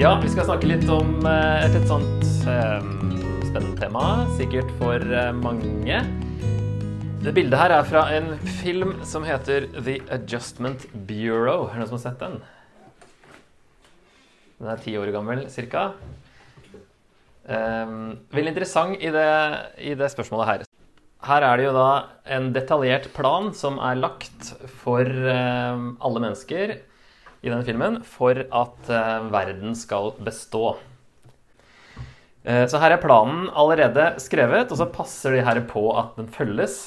Ja, vi skal snakke litt om eh, et litt sånt eh, spennende tema, sikkert for eh, mange. Det bildet her er fra en film som heter The Adjustment Bureau. Er det noen som har sett den? Den er ti år gammel cirka. Um, veldig interessant i det, i det spørsmålet her. Her er det jo da en detaljert plan som er lagt for um, alle mennesker i denne filmen for at uh, verden skal bestå. Uh, så her er planen allerede skrevet, og så passer de her på at den følges.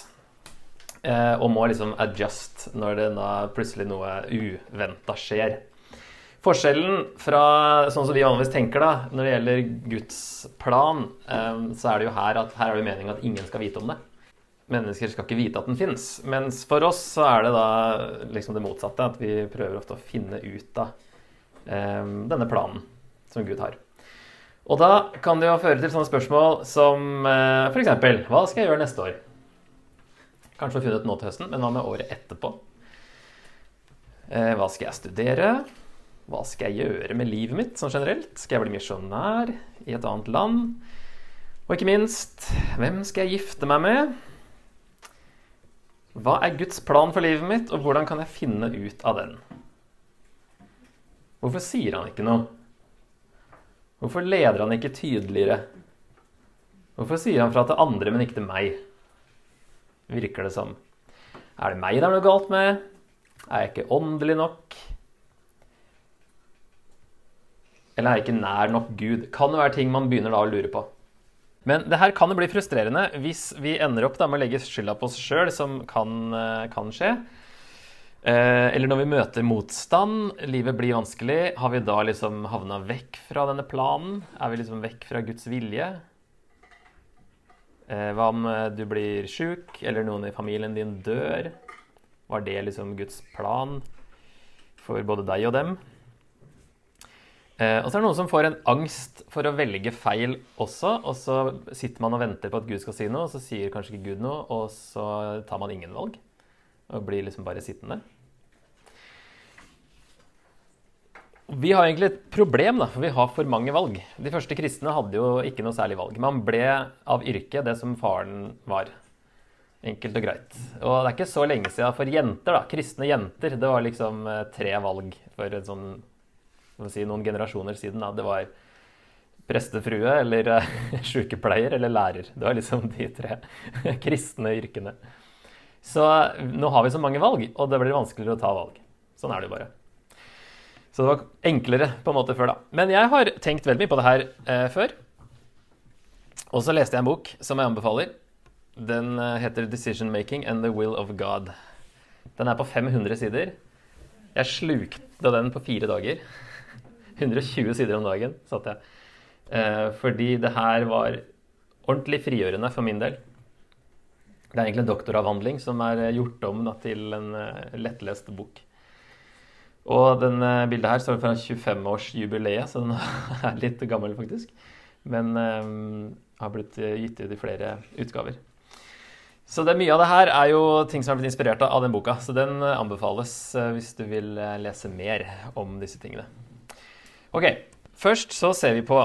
Uh, og må liksom adjust når det plutselig noe uventa skjer. Forskjellen fra sånn som vi vanligvis tenker da, når det gjelder Guds plan, så er det jo her at her er det meningen at ingen skal vite om det. Mennesker skal ikke vite at den fins. Mens for oss så er det da liksom det motsatte. At vi prøver ofte å finne ut av um, denne planen som Gud har. Og da kan det jo føre til sånne spørsmål som uh, f.eks.: Hva skal jeg gjøre neste år? Kanskje få funnet nå til høsten, men hva med året etterpå? Uh, hva skal jeg studere? Hva skal jeg gjøre med livet mitt sånn generelt? Skal jeg bli misjonær i et annet land? Og ikke minst, hvem skal jeg gifte meg med? Hva er Guds plan for livet mitt, og hvordan kan jeg finne ut av den? Hvorfor sier han ikke noe? Hvorfor leder han ikke tydeligere? Hvorfor sier han fra til andre, men ikke til meg? Virker det som. Er det meg det er noe galt med? Er jeg ikke åndelig nok? Eller er jeg ikke nær nok Gud? Kan det være ting man begynner da å lure på. Men det her kan jo bli frustrerende hvis vi ender opp med å legge skylda på oss sjøl, som kan, eh, kan skje. Eh, eller når vi møter motstand, livet blir vanskelig, har vi da liksom havna vekk fra denne planen? Er vi liksom vekk fra Guds vilje? Eh, hva om du blir sjuk, eller noen i familien din dør? Var det liksom Guds plan for både deg og dem? Og så er det noen som får en angst for å velge feil også. Og så sitter man og venter på at Gud skal si noe, og så sier kanskje ikke Gud noe, og så tar man ingen valg. Og blir liksom bare sittende. Vi har egentlig et problem, da, for vi har for mange valg. De første kristne hadde jo ikke noe særlig valg. Man ble av yrket det som faren var. Enkelt og greit. Og det er ikke så lenge siden for jenter, da, kristne jenter. Det var liksom tre valg for en sånn si, noen generasjoner siden. Da. Det var prestefrue eller uh, sykepleier eller lærer. Det var liksom de tre kristne yrkene. Så nå har vi så mange valg, og det blir vanskeligere å ta valg. Sånn er det jo bare. Så det var enklere på en måte før, da. Men jeg har tenkt veldig mye på det her eh, før. Og så leste jeg en bok som jeg anbefaler. Den eh, heter 'Decision Making and the Will of God'. Den er på 500 sider. Jeg slukte den på fire dager. 120 sider om dagen satt jeg. Eh, fordi det her var ordentlig frigjørende for min del. Det er egentlig en doktoravhandling som er gjort om da, til en uh, lettlest bok. Og denne bildet her står fra 25-årsjubileet, så den er litt gammel, faktisk. Men um, har blitt gitt ut i flere utgaver. Så det, mye av det her er jo ting som har blitt inspirert av den boka. Så den anbefales hvis du vil lese mer om disse tingene. Ok, Først så ser vi på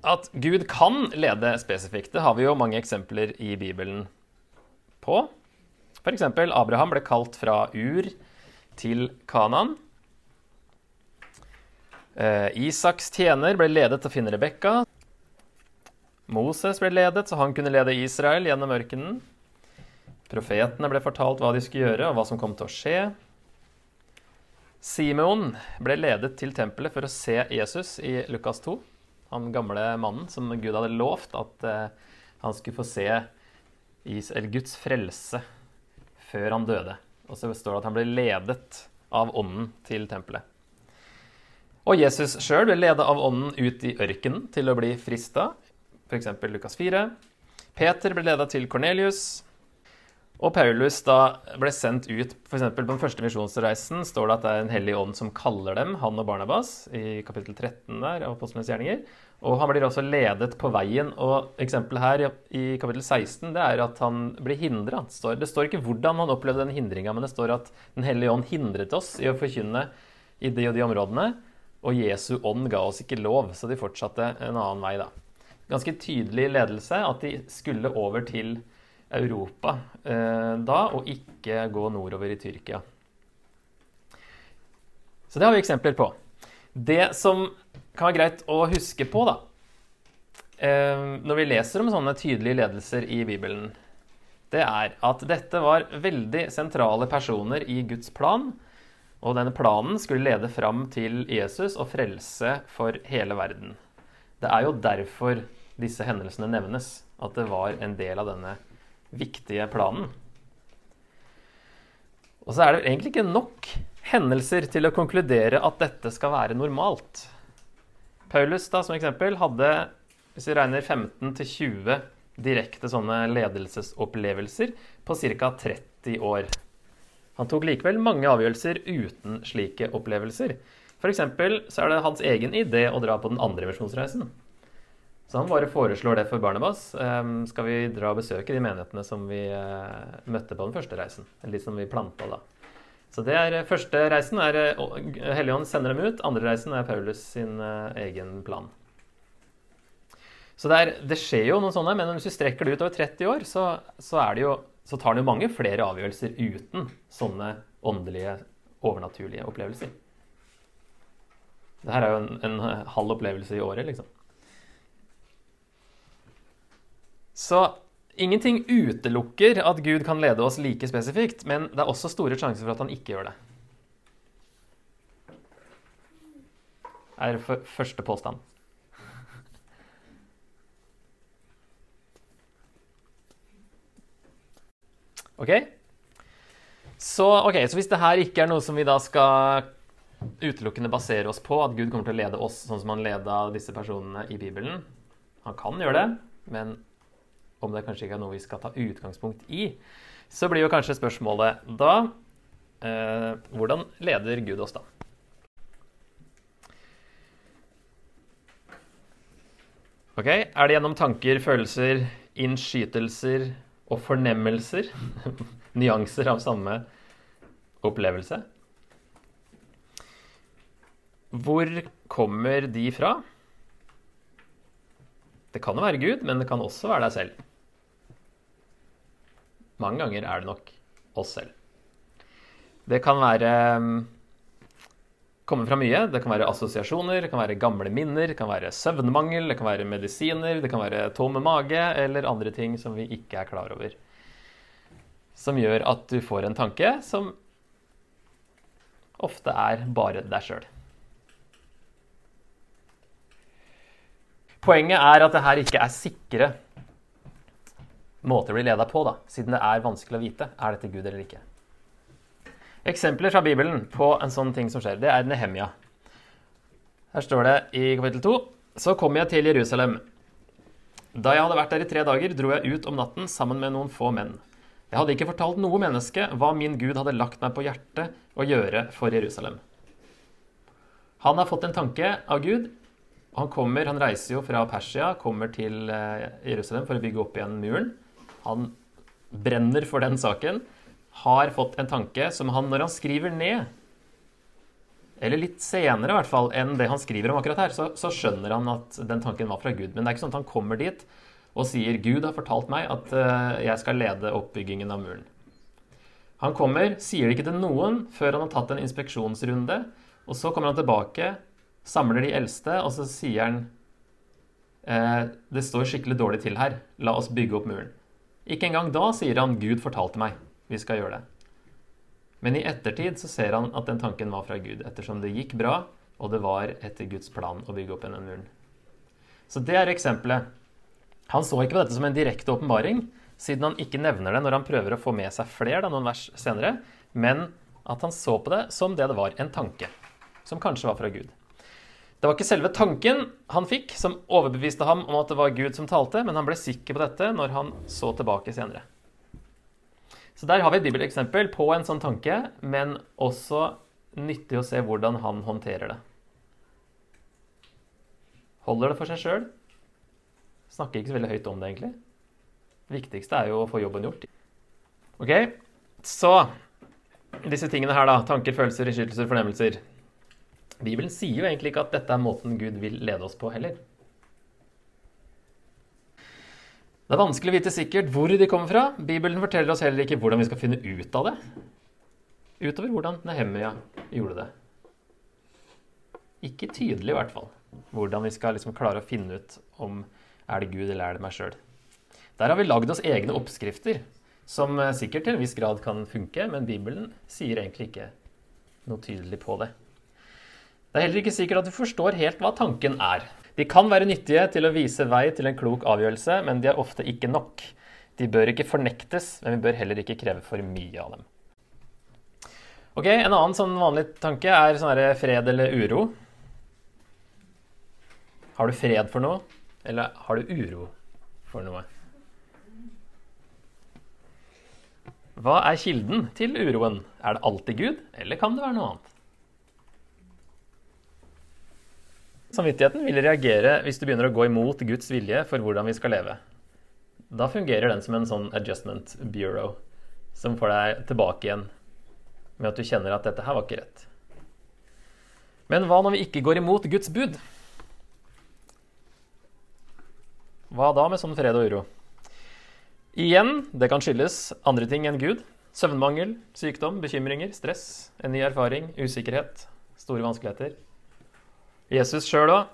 at Gud kan lede spesifikt. Det har vi jo mange eksempler i Bibelen på. F.eks. Abraham ble kalt fra Ur til Kanan. Eh, Isaks tjener ble ledet til å finne Rebekka. Moses ble ledet så han kunne lede Israel gjennom ørkenen. Profetene ble fortalt hva de skulle gjøre, og hva som kom til å skje. Simeon ble ledet til tempelet for å se Jesus i Lukas 2. Han gamle mannen som Gud hadde lovt at uh, han skulle få se Guds frelse før han døde. Og så står det at han ble ledet av ånden til tempelet. Og Jesus sjøl ble ledet av ånden ut i ørkenen til å bli frista, f.eks. Lukas 4. Peter ble ledet til Kornelius. Og Paulus da ble sendt ut f.eks. på den første misjonsreisen står det at det er en hellig ånd som kaller dem, han og Barnabas, i kapittel 13 der av Apostlenes gjerninger. Og han blir også ledet på veien. Og eksempelet her i kapittel 16 det er at han blir hindra. Det står ikke hvordan han opplevde den hindringa, men det står at Den hellige ånd hindret oss i å forkynne i de og de områdene. Og Jesu ånd ga oss ikke lov, så de fortsatte en annen vei, da. Ganske tydelig ledelse at de skulle over til Europa eh, da, og ikke gå nordover i Tyrkia. Så det har vi eksempler på. Det som kan være greit å huske på, da, eh, når vi leser om sånne tydelige ledelser i Bibelen, det er at dette var veldig sentrale personer i Guds plan. Og denne planen skulle lede fram til Jesus og frelse for hele verden. Det er jo derfor disse hendelsene nevnes, at det var en del av denne viktige planen. Og så er det egentlig ikke nok hendelser til å konkludere at dette skal være normalt. Paulus da, som eksempel hadde, hvis vi regner 15-20 direkte sånne ledelsesopplevelser, på ca. 30 år. Han tok likevel mange avgjørelser uten slike opplevelser. F.eks. så er det hans egen idé å dra på den andre misjonsreisen. Så han bare foreslår det for Barnabas. Um, skal vi dra og besøke de menighetene som vi uh, møtte på den første reisen? Eller de som vi planta da. Så det er Første reisen er uh, Helligånd sender dem ut. Andre reisen er Paulus sin uh, egen plan. Så det, er, det, skjer jo noen sånne, men hvis du strekker det ut over 30 år, så, så, jo, så tar det jo mange flere avgjørelser uten sånne åndelige, overnaturlige opplevelser. Det her er jo en, en halv opplevelse i året, liksom. Så ingenting utelukker at Gud kan lede oss like spesifikt, men det er også store sjanser for at han ikke gjør det. er første påstand. Ok? Så, okay, så hvis det her ikke er noe som vi da skal utelukkende basere oss på, at Gud kommer til å lede oss sånn som han leda disse personene i Bibelen Han kan gjøre det, men om det kanskje ikke er noe vi skal ta utgangspunkt i, så blir jo kanskje spørsmålet da eh, Hvordan leder Gud oss da? Ok, Er det gjennom tanker, følelser, innskytelser og fornemmelser? Nyanser av samme opplevelse? Hvor kommer de fra? Det kan jo være Gud, men det kan også være deg selv. Mange ganger er det nok oss selv. Det kan være mm, komme fra mye. Det kan være assosiasjoner, det kan være gamle minner, det kan være søvnmangel, det kan være medisiner, det kan være tom mage eller andre ting som vi ikke er klar over. Som gjør at du får en tanke som ofte er bare deg sjøl. Poenget er at det her ikke er sikre måter å bli leda på, da, siden det er vanskelig å vite er dette Gud eller ikke. Eksempler fra Bibelen på en sånn ting som skjer, det er Nehemia. Her står det i kapittel 2.: Så kom jeg til Jerusalem. Da jeg hadde vært der i tre dager, dro jeg ut om natten sammen med noen få menn. Jeg hadde ikke fortalt noe menneske hva min Gud hadde lagt meg på hjertet å gjøre for Jerusalem. Han har fått en tanke av Gud, han kommer, han reiser jo fra Persia, kommer til eh, Jerusalem for å bygge opp igjen muren. Han brenner for den saken. Har fått en tanke som han, når han skriver ned Eller litt senere i hvert fall enn det han skriver om akkurat her, så, så skjønner han at den tanken var fra Gud. Men det er ikke sånn at han kommer dit og sier 'Gud har fortalt meg at uh, jeg skal lede oppbyggingen av muren'. Han kommer, sier det ikke til noen før han har tatt en inspeksjonsrunde. Og så kommer han tilbake, samler de eldste, og så sier han eh, 'Det står skikkelig dårlig til her. La oss bygge opp muren'. Ikke engang da sier han 'Gud fortalte meg vi skal gjøre det'. Men i ettertid så ser han at den tanken var fra Gud, ettersom det gikk bra, og det var etter Guds plan å bygge opp denne muren. Så det er eksempelet. Han så ikke på dette som en direkte åpenbaring, siden han ikke nevner det når han prøver å få med seg flere da, noen vers senere, men at han så på det som det det var, en tanke, som kanskje var fra Gud. Det var ikke selve tanken han fikk, som overbeviste ham om at det var Gud som talte, men han ble sikker på dette når han så tilbake senere. Så der har vi et bibeleksempel på en sånn tanke, men også nyttig å se hvordan han håndterer det. Holder det for seg sjøl. Snakker ikke så veldig høyt om det, egentlig. Det viktigste er jo å få jobben gjort. Ok, så disse tingene her, da. Tanker, følelser, innskytelser, fornemmelser. Bibelen sier jo egentlig ikke at dette er måten Gud vil lede oss på heller. Det er vanskelig å vite sikkert hvor de kommer fra. Bibelen forteller oss heller ikke hvordan vi skal finne ut av det. Utover hvordan Nehemia gjorde det. Ikke tydelig, i hvert fall. Hvordan vi skal liksom klare å finne ut om er det Gud eller er det meg sjøl. Der har vi lagd oss egne oppskrifter, som sikkert til en viss grad kan funke, men Bibelen sier egentlig ikke noe tydelig på det. Det er heller ikke sikkert at du forstår helt hva tanken er. De kan være nyttige til å vise vei til en klok avgjørelse, men de er ofte ikke nok. De bør ikke fornektes, men vi bør heller ikke kreve for mye av dem. Ok, En annen sånn vanlig tanke er sånn fred eller uro. Har du fred for noe, eller har du uro for noe? Hva er kilden til uroen? Er det alltid Gud, eller kan det være noe annet? Samvittigheten vil reagere hvis du begynner å gå imot Guds vilje for hvordan vi skal leve. Da fungerer den som en sånn adjustment bureau som får deg tilbake igjen med at du kjenner at dette her var ikke rett. Men hva når vi ikke går imot Guds bud? Hva da med sånn fred og uro? Igjen, det kan skyldes andre ting enn Gud. Søvnmangel, sykdom, bekymringer, stress, en ny erfaring, usikkerhet, store vanskeligheter. Jesus sjøl òg,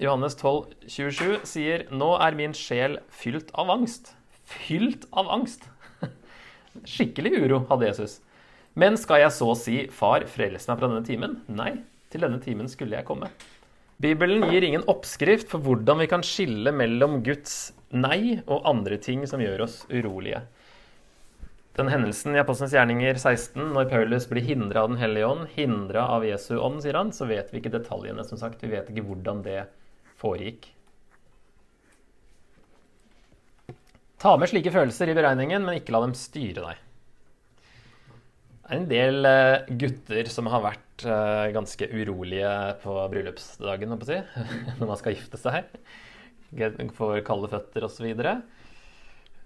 Johannes 12, 27, sier 'Nå er min sjel fylt av angst'. Fylt av angst! Skikkelig uro hadde Jesus. Men skal jeg så si 'Far, frels meg fra denne timen'? Nei, til denne timen skulle jeg komme. Bibelen gir ingen oppskrift for hvordan vi kan skille mellom Guds nei og andre ting som gjør oss urolige. Den hendelsen i Apostelens gjerninger 16, når Paulus blir hindra av Den hellige ånd, hindra av Jesu ånd, sier han, så vet vi ikke detaljene. som sagt. Vi vet ikke hvordan det foregikk. Ta med slike følelser i beregningen, men ikke la dem styre deg. Det er en del eh, gutter som har vært eh, ganske urolige på bryllupsdagen, si, når man skal gifte seg. Får kalde føtter osv.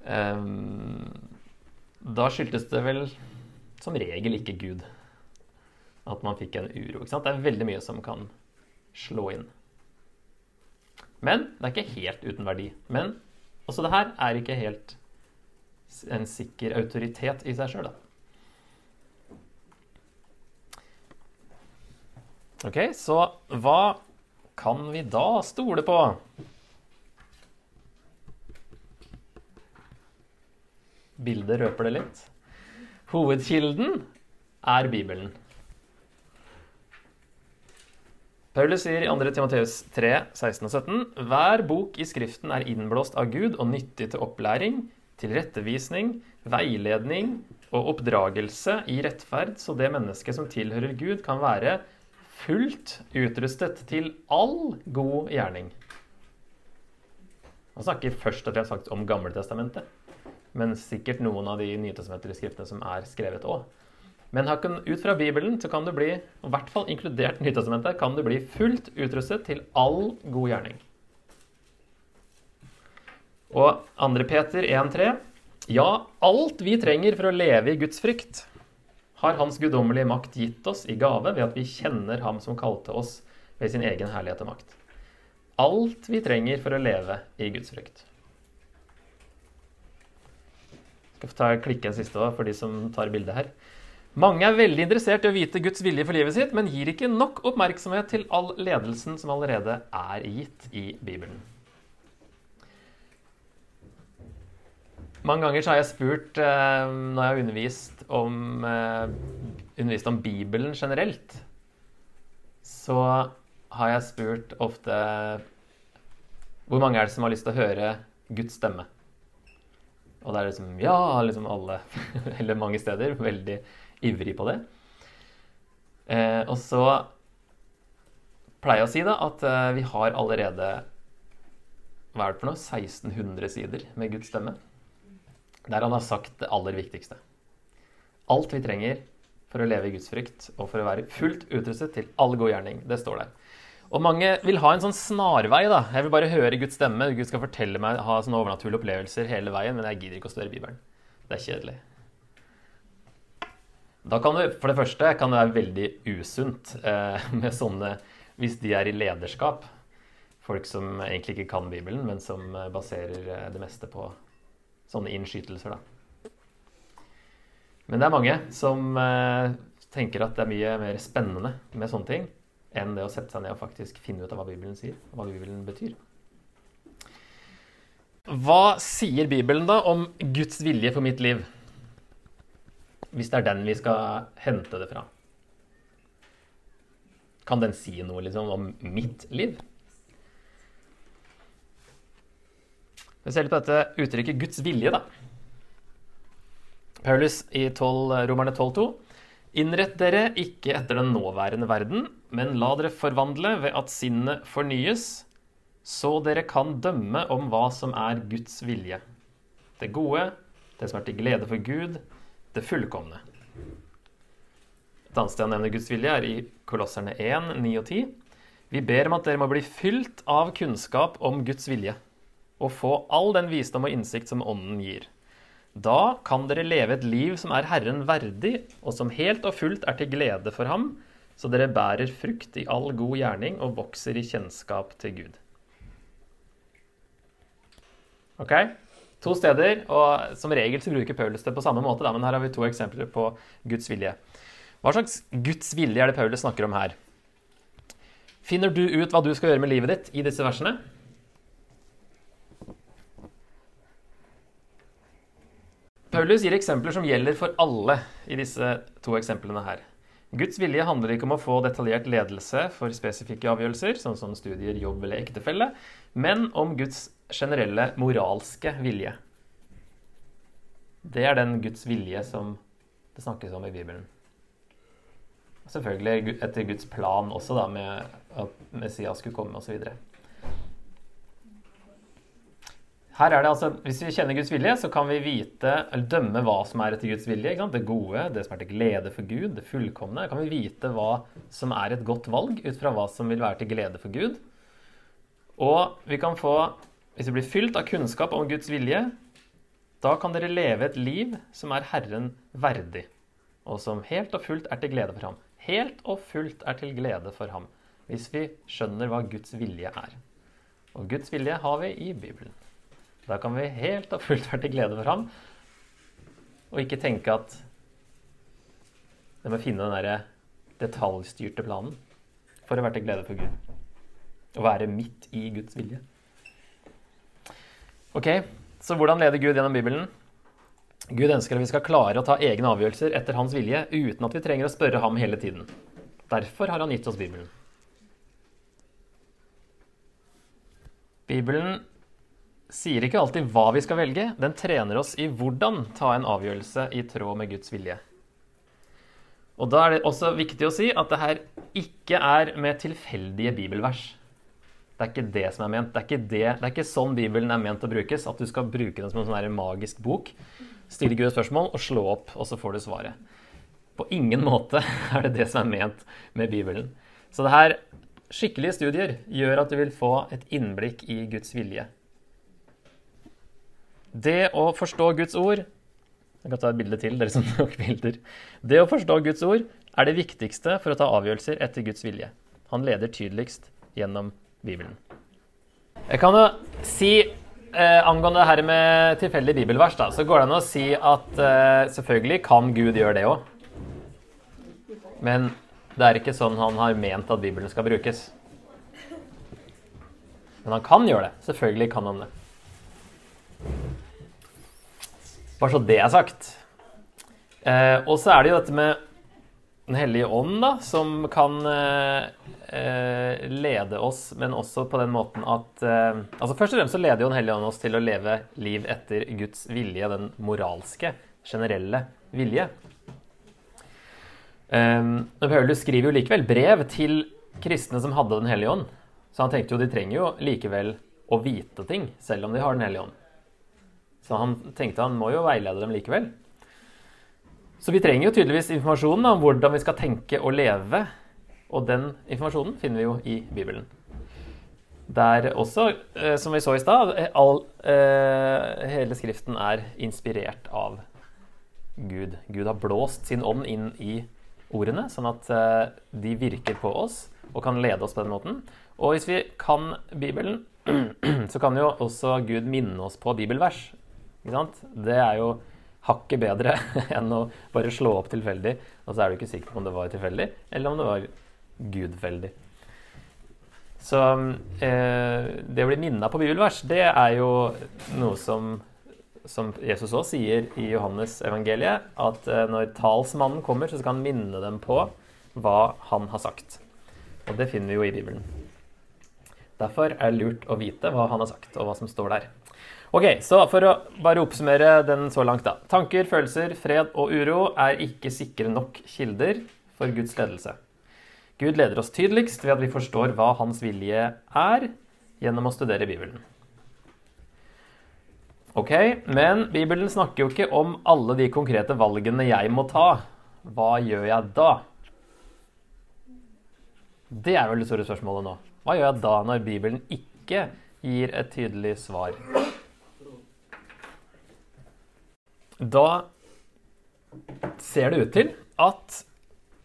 Um, da skyldtes det vel som regel ikke Gud at man fikk en uro. Det er veldig mye som kan slå inn. Men det er ikke helt uten verdi. Men også det her er ikke helt en sikker autoritet i seg sjøl, da. Ok, så hva kan vi da stole på? Bildet røper det litt. Hovedkilden er Bibelen. Paulus sier i 2. Timoteus 3, 16 og 17.: Hver bok i Skriften er innblåst av Gud og nyttig til opplæring, til rettevisning, veiledning og oppdragelse i rettferd, så det mennesket som tilhører Gud, kan være fullt utrustet til all god gjerning. Han snakker først og fremst om Gammeltestamentet, men sikkert noen av de nytestamentlige skriftene som er skrevet òg. Men ut fra Bibelen så kan du bli, i hvert fall inkludert Nytestamentet, kan du bli fullt utrustet til all god gjerning. Og 2. Peter 1,3.: Ja, alt vi trenger for å leve i Guds frykt, har Hans guddommelige makt gitt oss i gave ved at vi kjenner Ham som kalte oss ved sin egen herlighet og makt. Alt vi trenger for å leve i Guds frykt. Jeg skal ta klikke en siste for de som tar bildet her. Mange er veldig interessert i å vite Guds vilje for livet sitt, men gir ikke nok oppmerksomhet til all ledelsen som allerede er gitt i Bibelen. Mange ganger har jeg spurt eh, når jeg har undervist om, eh, undervist om Bibelen generelt, så har jeg spurt ofte Hvor mange er det som har lyst til å høre Guds stemme? Og det er liksom Ja, liksom alle, eller mange steder, veldig ivrig på det. Eh, og så pleier jeg å si da at eh, vi har allerede hva er det for noe? 1600 sider med Guds stemme der han har sagt det aller viktigste. Alt vi trenger for å leve i Guds frykt og for å være fullt utrustet til all god gjerning. Det står der. Og mange vil ha en sånn snarvei. da. Jeg vil bare høre Guds stemme. Gud skal fortelle meg, ha sånne overnaturlige opplevelser hele veien, men jeg gidder ikke å studere Bibelen. Det er kjedelig. Da kan det, For det første kan det være veldig usunt eh, med sånne hvis de er i lederskap. Folk som egentlig ikke kan Bibelen, men som eh, baserer eh, det meste på sånne innskytelser. Da. Men det er mange som eh, tenker at det er mye mer spennende med sånne ting enn det å sette seg ned og faktisk finne ut av hva Bibelen sier, og hva Bibelen betyr. Hva sier Bibelen da om Guds vilje for mitt liv? Hvis det er den vi skal hente det fra. Kan den si noe liksom, om mitt liv? Vi ser litt på dette uttrykket 'Guds vilje', da. Paulus i 12, Romerne 12,2.: Innrett dere ikke etter den nåværende verden, men la dere forvandle ved at sinnet fornyes, så dere kan dømme om hva som er Guds vilje. Det gode, det som er til glede for Gud, det fullkomne. Et annet sted han nevner Guds vilje, er i Kolosserne 1, 9 og 10. Vi ber om at dere må bli fylt av kunnskap om Guds vilje, og få all den visdom og innsikt som Ånden gir. Da kan dere leve et liv som er Herren verdig, og som helt og fullt er til glede for ham, så dere bærer frukt i all god gjerning og vokser i kjennskap til Gud. Ok? To steder, og som regel så bruker Paulus det på samme måte, da, men her har vi to eksempler på Guds vilje. Hva slags Guds vilje er det Paulus snakker om her? Finner du ut hva du skal gjøre med livet ditt i disse versene? Paulus gir eksempler som gjelder for alle i disse to eksemplene her. Guds vilje handler ikke om å få detaljert ledelse for spesifikke avgjørelser, sånn som studier, jobb eller ektefelle, men om Guds generelle moralske vilje. Det er den Guds vilje som det snakkes om i Bibelen. Selvfølgelig etter Guds plan også, da, med at Messias skulle komme osv. Her er det altså, Hvis vi kjenner Guds vilje, så kan vi vite, eller dømme hva som er etter Guds vilje. Det gode, det som er til glede for Gud, det fullkomne. Kan vi vite hva som er et godt valg ut fra hva som vil være til glede for Gud. Og vi kan få hvis vi blir fylt av kunnskap om Guds vilje, da kan dere leve et liv som er Herren verdig, og som helt og fullt er til glede for ham. Helt og fullt er til glede for ham, hvis vi skjønner hva Guds vilje er. Og Guds vilje har vi i Bibelen. Da kan vi helt og fullt være til glede for ham, og ikke tenke at det må finne den derre detaljstyrte planen for å være til glede for Gud. Å være midt i Guds vilje. Ok, Så hvordan leder Gud gjennom Bibelen? Gud ønsker at vi skal klare å ta egne avgjørelser etter hans vilje uten at vi trenger å spørre ham hele tiden. Derfor har han gitt oss Bibelen. Bibelen sier ikke alltid hva vi skal velge, den trener oss i hvordan ta en avgjørelse i tråd med Guds vilje. Og Da er det også viktig å si at det her ikke er med tilfeldige bibelvers. Det er ikke det som er ment. Det er ikke, det, det er ikke sånn Bibelen er ment å brukes. At du skal bruke den som en sånn magisk bok. Stille Gud et spørsmål og slå opp, og så får du svaret. På ingen måte er det det som er ment med Bibelen. Så det her skikkelige studier gjør at du vil få et innblikk i Guds vilje. Det å forstå Guds ord Jeg kan ta et bilde til, dere som nok bilder. Det å forstå Guds ord er det viktigste for å ta avgjørelser etter Guds vilje. Han leder tydeligst gjennom Bibelen. Jeg kan jo si eh, angående det her med tilfeldig bibelvers, da, så går det an å si at eh, selvfølgelig kan Gud gjøre det òg. Men det er ikke sånn han har ment at Bibelen skal brukes. Men han kan gjøre det. Selvfølgelig kan han det. Bare så det er sagt. Eh, og så er det jo dette med Den hellige ånd, da, som kan eh, eh, lede oss, men også på den måten at eh, altså Først og fremst så leder jo Den hellige ånd oss til å leve liv etter Guds vilje, den moralske, generelle vilje. Um, Paulus skriver jo likevel brev til kristne som hadde Den hellige ånd. Så han tenkte jo de trenger jo likevel å vite ting, selv om de har Den hellige ånd. Så han tenkte han må jo veilede dem likevel. Så vi trenger jo tydeligvis informasjon om hvordan vi skal tenke og leve og den informasjonen finner vi jo i Bibelen. Der også, eh, som vi så i stad, eh, hele Skriften er inspirert av Gud. Gud har blåst sin ånd inn i ordene, sånn at eh, de virker på oss og kan lede oss på den måten. Og hvis vi kan Bibelen, så kan jo også Gud minne oss på bibelvers. Det er jo hakket bedre enn å bare slå opp tilfeldig, og så er du ikke sikker på om det var tilfeldig, eller om det var gudfeldig. Så eh, det å bli minna på bibelvers, det er jo noe som, som Jesus òg sier i Johannes evangeliet, at eh, når talsmannen kommer, så skal han minne dem på hva han har sagt. Og det finner vi jo i Bibelen. Derfor er det lurt å vite hva han har sagt, og hva som står der. Ok, så For å bare oppsummere den så langt, da. Tanker, følelser, fred og uro er ikke sikre nok kilder for Guds ledelse. Gud leder oss tydeligst ved at vi forstår hva hans vilje er, gjennom å studere Bibelen. Ok, Men Bibelen snakker jo ikke om alle de konkrete valgene jeg må ta. Hva gjør jeg da? Det er vel det store spørsmålet nå. Hva gjør jeg da, når Bibelen ikke gir et tydelig svar? Da ser det ut til at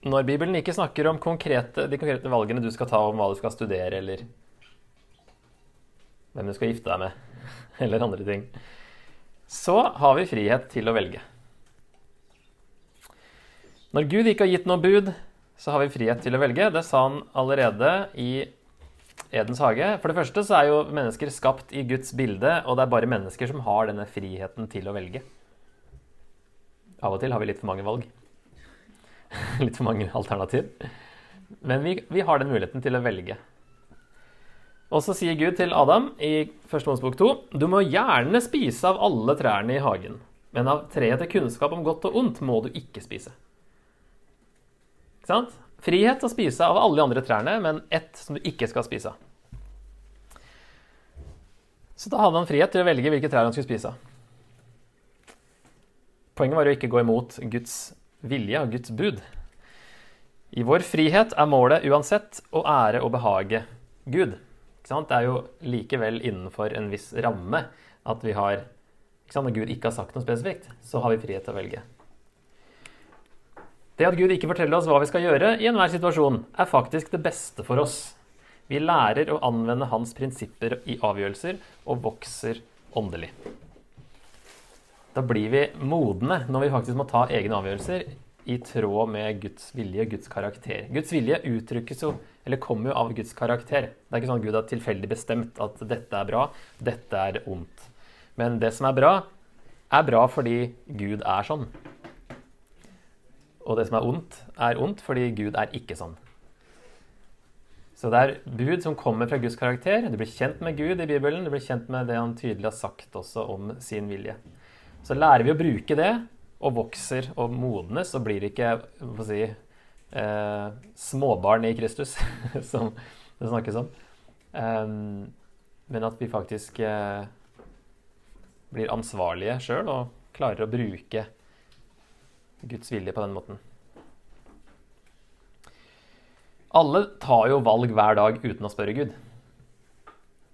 når Bibelen ikke snakker om konkrete, de konkrete valgene du skal ta om hva du skal studere, eller hvem du skal gifte deg med, eller andre ting, så har vi frihet til å velge. Når Gud ikke har gitt noe bud, så har vi frihet til å velge. Det sa han allerede i Edens hage. For det første så er jo mennesker skapt i Guds bilde, og det er bare mennesker som har denne friheten til å velge. Av og til har vi litt for mange valg. litt for mange alternativ. Men vi, vi, har den muligheten til å velge. Og så sier Gud til Adam i 1. Mosebok 2.: Du må gjerne spise av alle trærne i hagen, men av treet til kunnskap om godt og ondt må du ikke spise. Ikke sant? Frihet å spise av alle de andre trærne, men ett som du ikke skal spise av. Så da hadde han frihet til å velge hvilke trær han skulle spise av. Poenget var å ikke gå imot Guds vilje og Guds bud. I vår frihet er målet uansett å ære og behage Gud. Det er jo likevel innenfor en viss ramme at vi har Når Gud ikke har sagt noe spesifikt, så har vi frihet til å velge. Det at Gud ikke forteller oss hva vi skal gjøre i enhver situasjon, er faktisk det beste for oss. Vi lærer å anvende hans prinsipper i avgjørelser og vokser åndelig. Da blir vi modne når vi faktisk må ta egne avgjørelser i tråd med Guds vilje og Guds karakter. Guds vilje uttrykkes jo, eller kommer jo av Guds karakter. Det er ikke sånn at Gud har tilfeldig bestemt at dette er bra, dette er ondt. Men det som er bra, er bra fordi Gud er sånn. Og det som er ondt, er ondt fordi Gud er ikke sånn. Så det er bud som kommer fra Guds karakter. Du blir kjent med Gud i Bibelen. Du blir kjent med det han tydelig har sagt også om sin vilje. Så lærer vi å bruke det, og vokser og modnes, og blir ikke hva si, eh, småbarn i Kristus, som det snakkes om. Um, men at vi faktisk eh, blir ansvarlige sjøl og klarer å bruke Guds vilje på den måten. Alle tar jo valg hver dag uten å spørre Gud.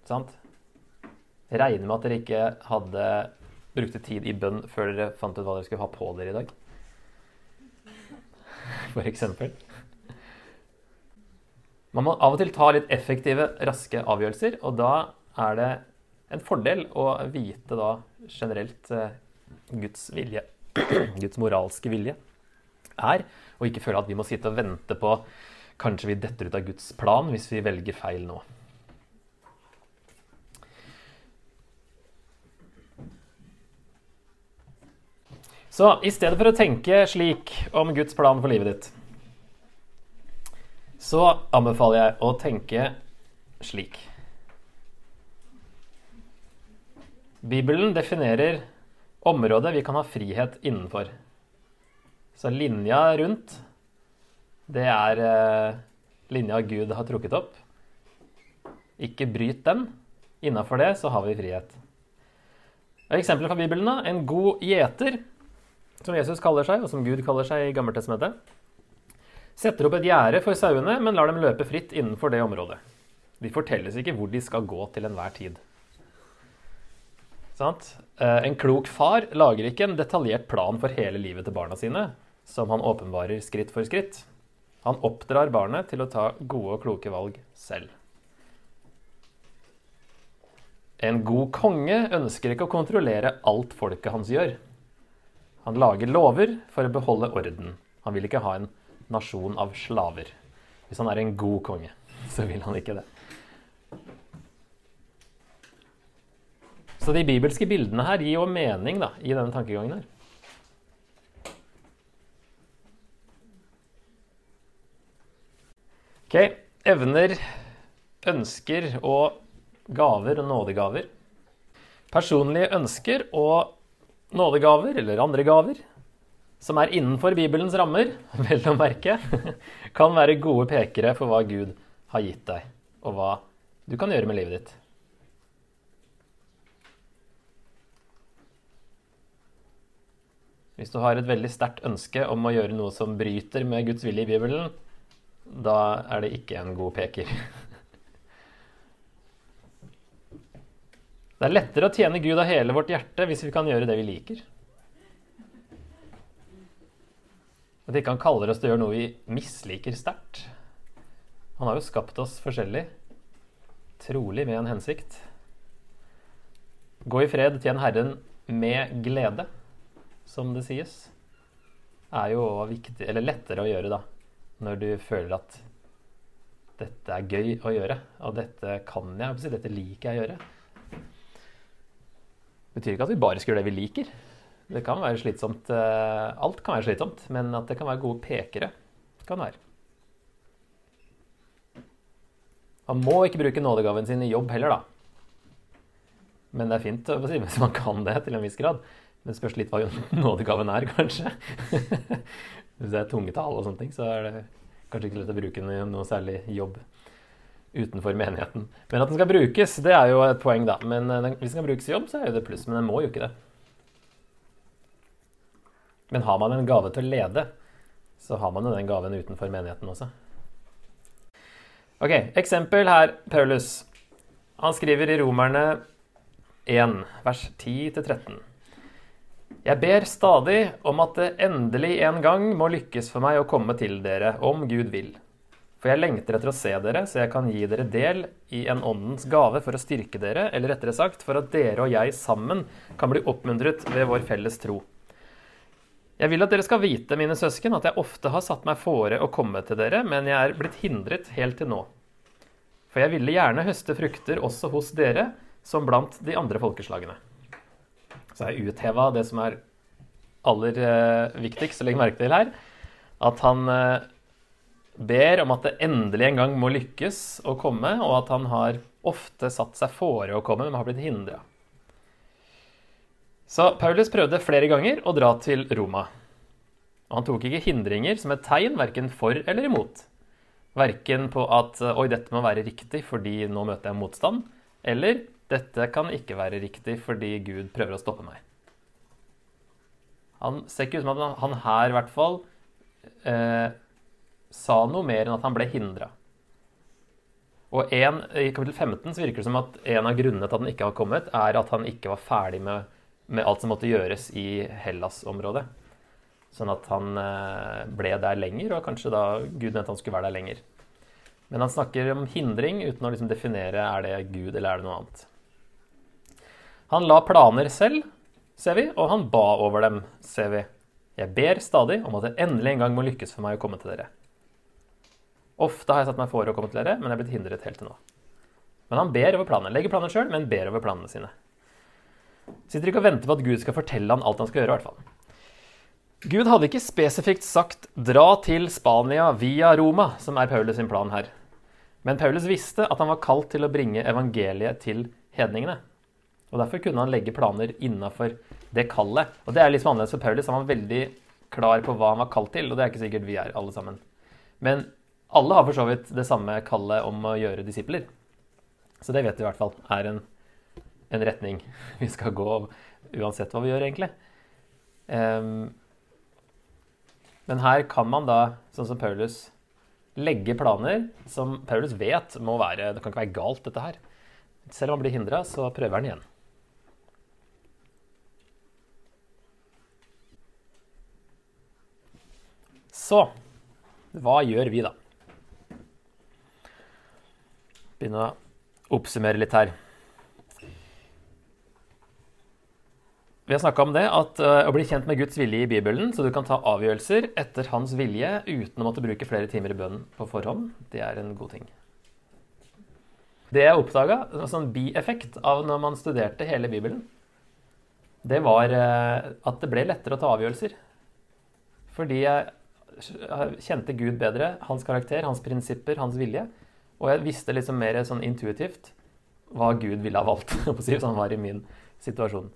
Sant? Regner med at dere ikke hadde brukte tid i bønn før dere fant ut hva dere skulle ha på dere i dag? For eksempel. Man må av og til ta litt effektive, raske avgjørelser, og da er det en fordel å vite da generelt eh, Guds vilje, Guds moralske vilje, er, og ikke føle at vi må sitte og vente på kanskje vi detter ut av Guds plan hvis vi velger feil nå. Så i stedet for å tenke slik om Guds plan for livet ditt, så anbefaler jeg å tenke slik. Bibelen definerer området vi kan ha frihet innenfor. Så linja rundt, det er eh, linja Gud har trukket opp. Ikke bryt den. Innafor det så har vi frihet. Eksempler fra Bibelen. da, En god gjeter som Jesus kaller seg, og som Gud kaller seg i Gammeltestamentet, setter opp et gjerde for sauene, men lar dem løpe fritt innenfor det området. De fortelles ikke hvor de skal gå til enhver tid. Sant? Eh, en klok far lager ikke en detaljert plan for hele livet til barna sine, som han åpenbarer skritt for skritt. Han oppdrar barnet til å ta gode og kloke valg selv. En god konge ønsker ikke å kontrollere alt folket hans gjør. Han lager lover for å beholde orden. Han vil ikke ha en nasjon av slaver. Hvis han er en god konge, så vil han ikke det. Så de bibelske bildene her gir jo mening da, i denne tankegangen her. Ok, evner, ønsker og gaver og nådegaver. Personlige ønsker og nådegaver, eller andre gaver, som er innenfor Bibelens rammer, vel å merke, kan være gode pekere for hva Gud har gitt deg, og hva du kan gjøre med livet ditt. Hvis du har et veldig sterkt ønske om å gjøre noe som bryter med Guds vilje i Bibelen, da er det ikke en god peker. Det er lettere å tjene Gud av hele vårt hjerte hvis vi kan gjøre det vi liker. At ikke han kaller oss til å gjøre noe vi misliker sterkt. Han har jo skapt oss forskjellig, trolig med en hensikt. Gå i fred, tjen Herren med glede, som det sies, er jo viktig, eller lettere å gjøre da, når du føler at dette er gøy å gjøre, og dette kan jeg, dette liker jeg å gjøre betyr ikke at vi bare skal gjøre det vi liker. Det kan være slitsomt. Eh, alt kan være slitsomt, men at det kan være gode pekere, kan være. Man må ikke bruke nådegaven sin i jobb heller, da. Men det er fint hvis man kan det til en viss grad. Men det spørs litt hva nådegaven er, kanskje. Hvis det er tungetall og sånne ting, så er det kanskje ikke lett å bruke den i noe særlig jobb utenfor menigheten. Men at den skal brukes, det er jo et poeng, da. Men den, hvis den skal brukes i jobb, så er det pluss. Men den må jo ikke det. Men har man en gave til å lede, så har man jo den gaven utenfor menigheten også. Ok, eksempel her, Paulus. Han skriver i Romerne 1, vers 10-13. Jeg ber stadig om at det endelig en gang må lykkes for meg å komme til dere, om Gud vil. For jeg lengter etter å se dere, så jeg kan gi dere del i en åndens gave for å styrke dere, eller rettere sagt for at dere og jeg sammen kan bli oppmuntret ved vår felles tro. Jeg vil at dere skal vite, mine søsken, at jeg ofte har satt meg fore å komme til dere, men jeg er blitt hindret helt til nå. For jeg ville gjerne høste frukter også hos dere, som blant de andre folkeslagene. Så jeg utheva det som er aller eh, viktigst å legge merke til her, at han eh, ber om at det endelig en gang må lykkes å komme, og at han har ofte satt seg fore å komme, men har blitt hindra. Så Paulus prøvde flere ganger å dra til Roma. Og han tok ikke hindringer som et tegn, verken for eller imot. Verken på at 'oi, dette må være riktig fordi nå møter jeg motstand', eller 'dette kan ikke være riktig fordi Gud prøver å stoppe meg'. Han ser ikke ut som at han her i hvert fall eh, sa noe mer enn at han ble hindra. Og en, I kapittel 15 så virker det som at en av grunnene til at han ikke har kommet, er at han ikke var ferdig med, med alt som måtte gjøres i Hellas-området. Sånn at han eh, ble der lenger, og kanskje da Gud mente han skulle være der lenger. Men han snakker om hindring uten å liksom definere er det Gud eller er det noe annet. Han la planer selv, ser vi, og han ba over dem, ser vi. Jeg ber stadig om at det endelig en gang må lykkes for meg å komme til dere. Ofte har jeg satt meg for å komme til dere, men jeg er blitt hindret helt til nå. Men han ber over planene. Legger planer sjøl, men ber over planene sine. Sitter ikke og venter på at Gud skal fortelle han alt han skal gjøre, i hvert fall. Gud hadde ikke spesifikt sagt 'dra til Spania via Roma', som er Paulus sin plan her. Men Paulus visste at han var kalt til å bringe evangeliet til hedningene. Og Derfor kunne han legge planer innafor det kallet. Og det er litt annerledes for Paulus. Han var veldig klar på hva han var kalt til, og det er ikke sikkert vi er, alle sammen. Men alle har for så vidt det samme kallet om å gjøre disipler. Så det vet vi i hvert fall er en, en retning vi skal gå uansett hva vi gjør, egentlig. Um, men her kan man da, sånn som Paulus, legge planer som Paulus vet må være Det kan ikke være galt, dette her. Selv om han blir hindra, så prøver han igjen. Så hva gjør vi, da? Begynne å oppsummere litt her. Vi har snakka om det, at uh, å bli kjent med Guds vilje i Bibelen, så du kan ta avgjørelser etter hans vilje uten å måtte bruke flere timer i bønnen på forhånd, det er en god ting. Det jeg oppdaga, en sånn bieffekt av når man studerte hele Bibelen, det var uh, at det ble lettere å ta avgjørelser. Fordi jeg kjente Gud bedre, hans karakter, hans prinsipper, hans vilje. Og jeg visste liksom mer sånn intuitivt hva Gud ville ha valgt, hvis han var i min situasjon.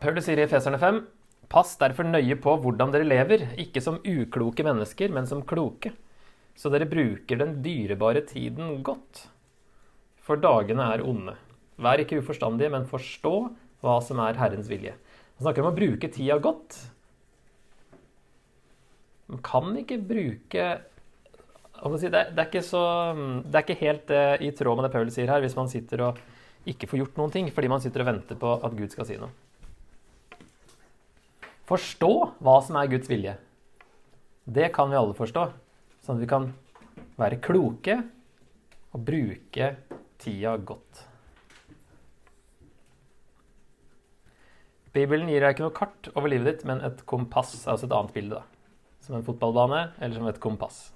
Paulus sier i Feserne 5.: Pass derfor nøye på hvordan dere lever, ikke som ukloke mennesker, men som kloke, så dere bruker den dyrebare tiden godt. For dagene er onde. Vær ikke uforstandige, men forstå hva som er Herrens vilje. Han snakker om å bruke tida godt. Man kan ikke bruke det er, ikke så, det er ikke helt eh, i tråd med det Paul sier her, hvis man sitter og ikke får gjort noen ting fordi man sitter og venter på at Gud skal si noe forstå hva som er Guds vilje. Det kan vi alle forstå, sånn at vi kan være kloke og bruke tida godt. Bibelen gir deg ikke noe kart over livet ditt, men et kompass, altså et annet bilde. da. Som en fotballbane eller som et kompass.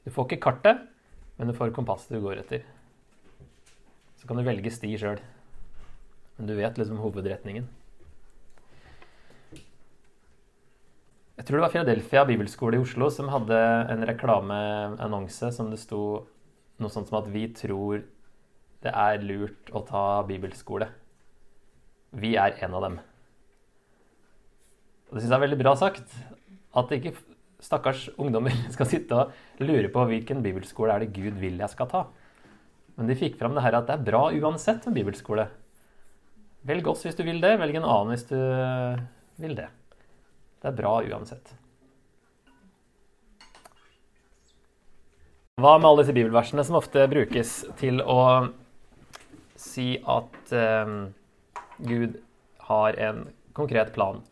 Du får ikke kartet, men du får kompasset du går etter. Så kan du velge sti sjøl, men du vet liksom hovedretningen. Jeg tror det var Philadelphia bibelskole i Oslo som hadde en reklameannonse som det sto noe sånt som at vi tror det er lurt å ta bibelskole. Vi er en av dem. Og Det syns jeg er veldig bra sagt. At det ikke stakkars ungdommer skal sitte og lure på hvilken bibelskole er det Gud vil jeg skal ta. Men de fikk fram det her at det er bra uansett med bibelskole. Velg oss hvis du vil det, velg en annen hvis du vil det. Det er bra uansett. Hva med alle disse bibelversene som ofte brukes til å si at eh, Gud har en konkret plan?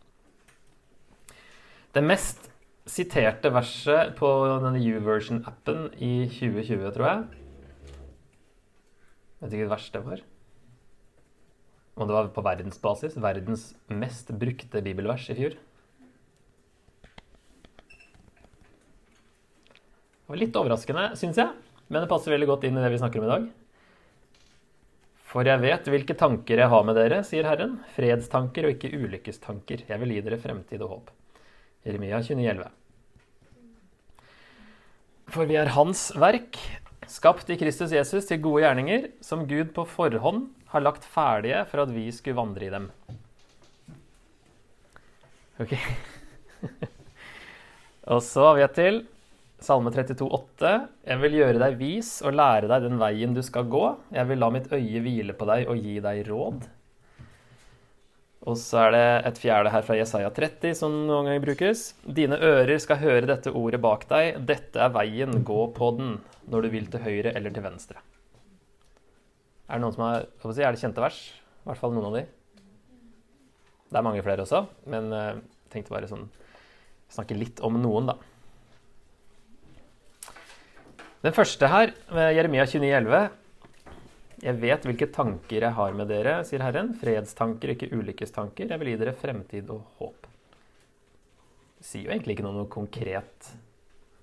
Det mest siterte verset på denne YouVersion-appen i 2020, tror jeg Vet ikke hvilket vers det var. Og det var på verdensbasis. Verdens mest brukte bibelvers i fjor. Det var litt overraskende, syns jeg, men det passer veldig godt inn i det vi snakker om i dag. For jeg vet hvilke tanker jeg har med dere, sier Herren. Fredstanker og ikke ulykkestanker. Jeg vil gi dere fremtid og håp. Jeremia 29,11. For vi er Hans verk, skapt i Kristus Jesus til gode gjerninger, som Gud på forhånd har lagt ferdige for at vi skulle vandre i dem. Ok. og så har vi et til. Salme 32, 32,8. Jeg vil gjøre deg vis og lære deg den veien du skal gå. Jeg vil la mitt øye hvile på deg og gi deg råd. Og så er det et fjerde her fra Jesaja 30 som noen ganger brukes. Dine ører skal høre dette ordet bak deg. Dette er veien, gå på den, når du vil til høyre eller til venstre. Er det noen som har si, Er det kjente vers? I hvert fall noen av de. Det er mange flere også, men jeg uh, tenkte bare sånn snakke litt om noen, da. Den første her, Jeremia 29,11. Jeg vet hvilke tanker jeg har med dere, sier Herren. Fredstanker, ikke ulykkestanker. Jeg vil gi dere fremtid og håp. Det sier jo egentlig ikke noe, noe konkret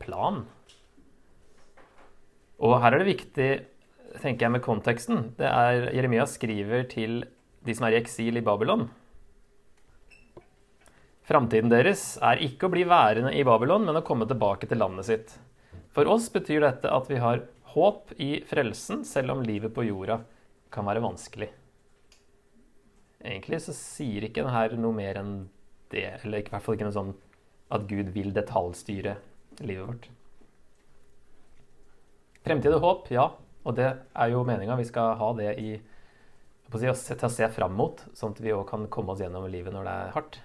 plan. Og her er det viktig, tenker jeg, med konteksten. Det er Jeremia skriver til de som er i eksil i Babylon. Framtiden deres er ikke å bli værende i Babylon, men å komme tilbake til landet sitt. For oss betyr dette at vi har håp i frelsen, selv om livet på jorda kan være vanskelig. Egentlig så sier ikke denne noe mer enn det, eller i hvert fall ikke noe sånn at Gud vil detaljstyre livet vårt. Fremtid og håp, ja. Og det er jo meninga. Vi skal ha det i si, til å se fram mot, sånn at vi òg kan komme oss gjennom livet når det er hardt.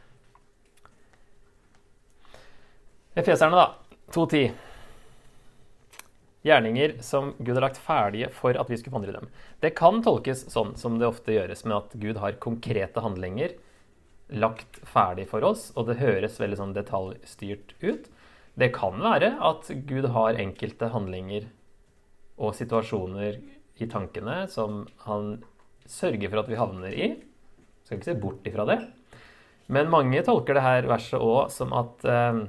Efeserne, da. 2.10 gjerninger som Gud har lagt ferdige for at vi skulle vandre i dem. Det kan tolkes sånn som det ofte gjøres, med at Gud har konkrete handlinger lagt ferdig for oss, og det høres veldig sånn detaljstyrt ut. Det kan være at Gud har enkelte handlinger og situasjoner i tankene som han sørger for at vi havner i. Skal ikke se bort ifra det. Men mange tolker det her verset òg som at eh,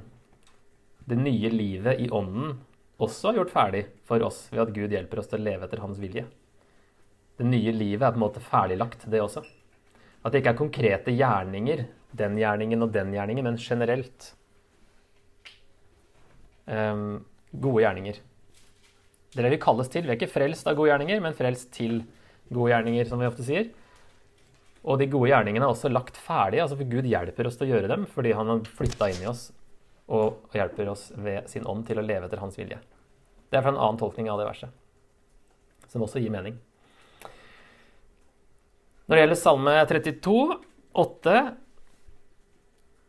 det nye livet i ånden også gjort ferdig for oss ved at Gud hjelper oss til å leve etter hans vilje. Det nye livet er på en måte ferdiglagt, det også. At det ikke er konkrete gjerninger, den gjerningen og den gjerningen, men generelt. Um, gode gjerninger. Det er det vi kalles til. Vi er ikke frelst av gode gjerninger, men frelst til gode gjerninger, som vi ofte sier. Og de gode gjerningene er også lagt ferdig, altså for Gud hjelper oss til å gjøre dem fordi han har flytta inn i oss og hjelper oss ved sin ånd til å leve etter hans vilje. Det er fra en annen tolkning av det verset, som også gir mening. Når det gjelder Salme 32, 8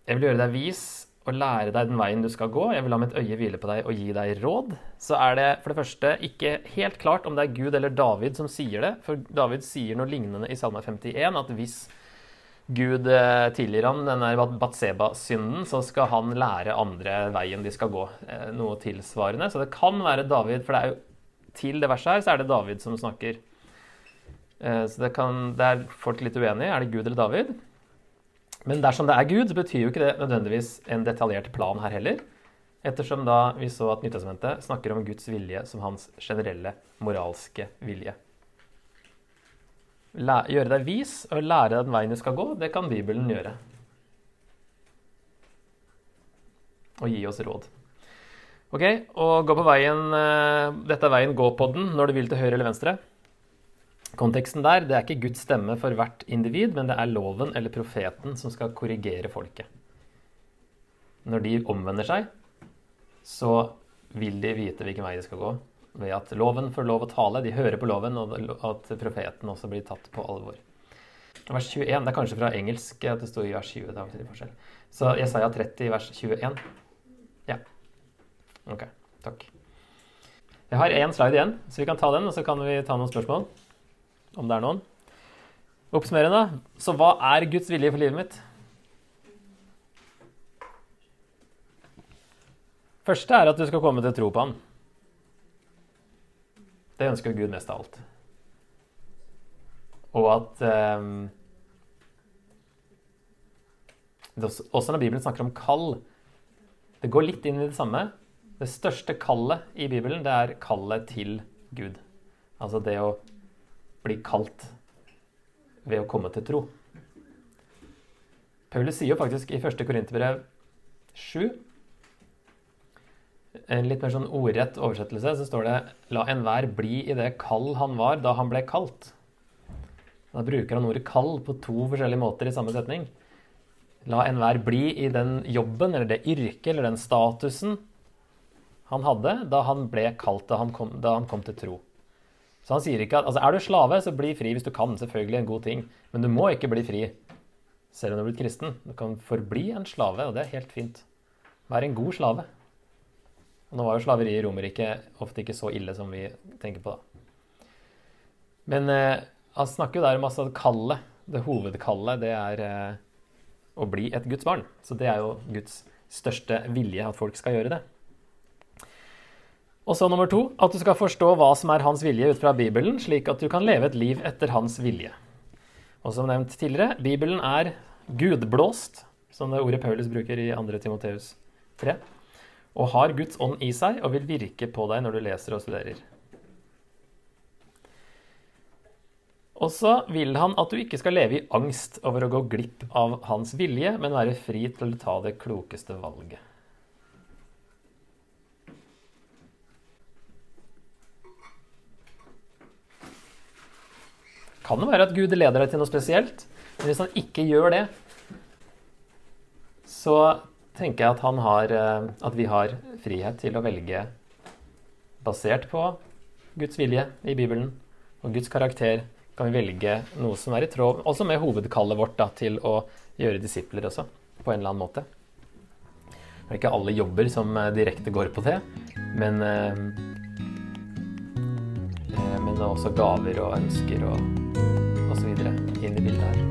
Jeg vil gjøre deg vis og lære deg den veien du skal gå. Jeg vil la mitt øye hvile på deg og gi deg råd. Så er det for det første ikke helt klart om det er Gud eller David som sier det. For David sier noe lignende i Salme 51, at hvis Gud eh, tilgir ham denne Batseba-synden, så skal han lære andre veien de skal gå. Eh, noe tilsvarende. Så det kan være David, for det er jo til det verset her, så er det David som snakker. Eh, så det, kan, det er folk litt uenige. Er det Gud eller David? Men dersom det er Gud, så betyr jo ikke det nødvendigvis en detaljert plan her heller. Ettersom da vi så at Nytestamentet snakker om Guds vilje som hans generelle moralske vilje. Gjøre deg vis og lære deg den veien du skal gå, det kan Bibelen gjøre. Og gi oss råd. Ok, og gå på veien eh, Dette er veien gå på den når du vil til høyre eller venstre. Konteksten der det er ikke Guds stemme for hvert individ, men det er loven eller profeten som skal korrigere folket. Når de omvender seg, så vil de vite hvilken vei de skal gå. Ved at loven får lov å tale, de hører på loven, og at profeten også blir tatt på alvor. Vers 21, Det er kanskje fra engelsk at det står i vers 20. det er litt forskjell. Så Jesaja 30, vers 21. Ja. Ok, takk. Jeg har én slide igjen, så vi kan ta den, og så kan vi ta noen spørsmål om det er noen. Oppsummerende. Så hva er Guds vilje for livet mitt? Første er at du skal komme til tro på ham. Det ønsker Gud mest av alt. Og at um, Også når Bibelen snakker om kall Det går litt inn i det samme. Det største kallet i Bibelen, det er kallet til Gud. Altså det å bli kalt ved å komme til tro. Paulus sier jo faktisk i 1. Korinterbrev 7 en litt mer sånn ordrett oversettelse, så står det 'La enhver bli i det kall han var da han ble kalt'. Da bruker han ordet 'kall' på to forskjellige måter i samme setning. La enhver bli i den jobben eller det yrket eller den statusen han hadde da han ble kalt, da han kom, da han kom til tro. Så han sier ikke at altså, er du slave, så bli fri hvis du kan. Selvfølgelig en god ting. Men du må ikke bli fri selv om du er blitt kristen. Du kan forbli en slave, og det er helt fint. Vær en god slave. Nå var jo slaveri i Romerriket ofte ikke så ille som vi tenker på, da. Men eh, han snakker jo der om altså kallet. Det hovedkallet, det er eh, å bli et Guds barn. Så det er jo Guds største vilje, at folk skal gjøre det. Og så nummer to at du skal forstå hva som er hans vilje ut fra Bibelen, slik at du kan leve et liv etter hans vilje. Og som nevnt tidligere, Bibelen er gudblåst, som det ordet Paulus bruker i 2. Timoteus 3, og har Guds ånd i seg og vil virke på deg når du leser og studerer. Og så vil han at du ikke skal leve i angst over å gå glipp av hans vilje, men være fri til å ta det klokeste valget. Kan det være at Gud leder deg til noe spesielt? Men hvis han ikke gjør det, så tenker jeg at, har, eh, at vi har frihet til å velge basert på Guds vilje i Bibelen og Guds karakter. Kan vi velge noe som er i tråd også med hovedkallet vårt da, til å gjøre disipler også, på en eller annen måte. Det er ikke alle jobber som eh, direkte går på det, men, eh, men også gaver og ønsker og osv. inn i bildet her.